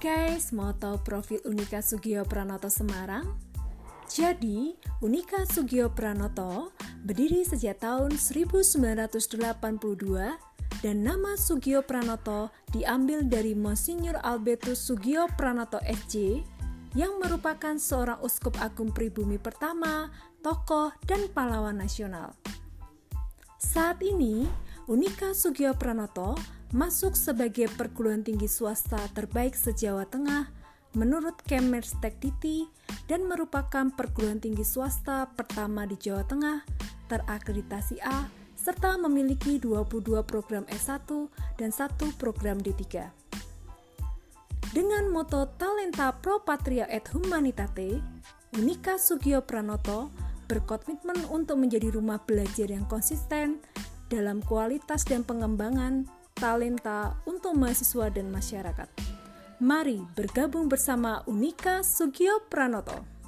guys, mau tahu profil Unika Sugio Pranoto Semarang? Jadi, Unika Sugio Pranoto berdiri sejak tahun 1982 dan nama Sugio Pranoto diambil dari Monsignor Albertus Sugio Pranoto SJ yang merupakan seorang uskup agung pribumi pertama, tokoh, dan pahlawan nasional. Saat ini, Unika Sugio Pranoto masuk sebagai perguruan tinggi swasta terbaik se-Jawa Tengah menurut Kemeristek Diti dan merupakan perguruan tinggi swasta pertama di Jawa Tengah terakreditasi A serta memiliki 22 program S1 dan satu program D3. Dengan moto Talenta Pro Patria et Humanitate, Unika Sugio Pranoto berkomitmen untuk menjadi rumah belajar yang konsisten dalam kualitas dan pengembangan talenta untuk mahasiswa dan masyarakat. Mari bergabung bersama Unika Sugio Pranoto.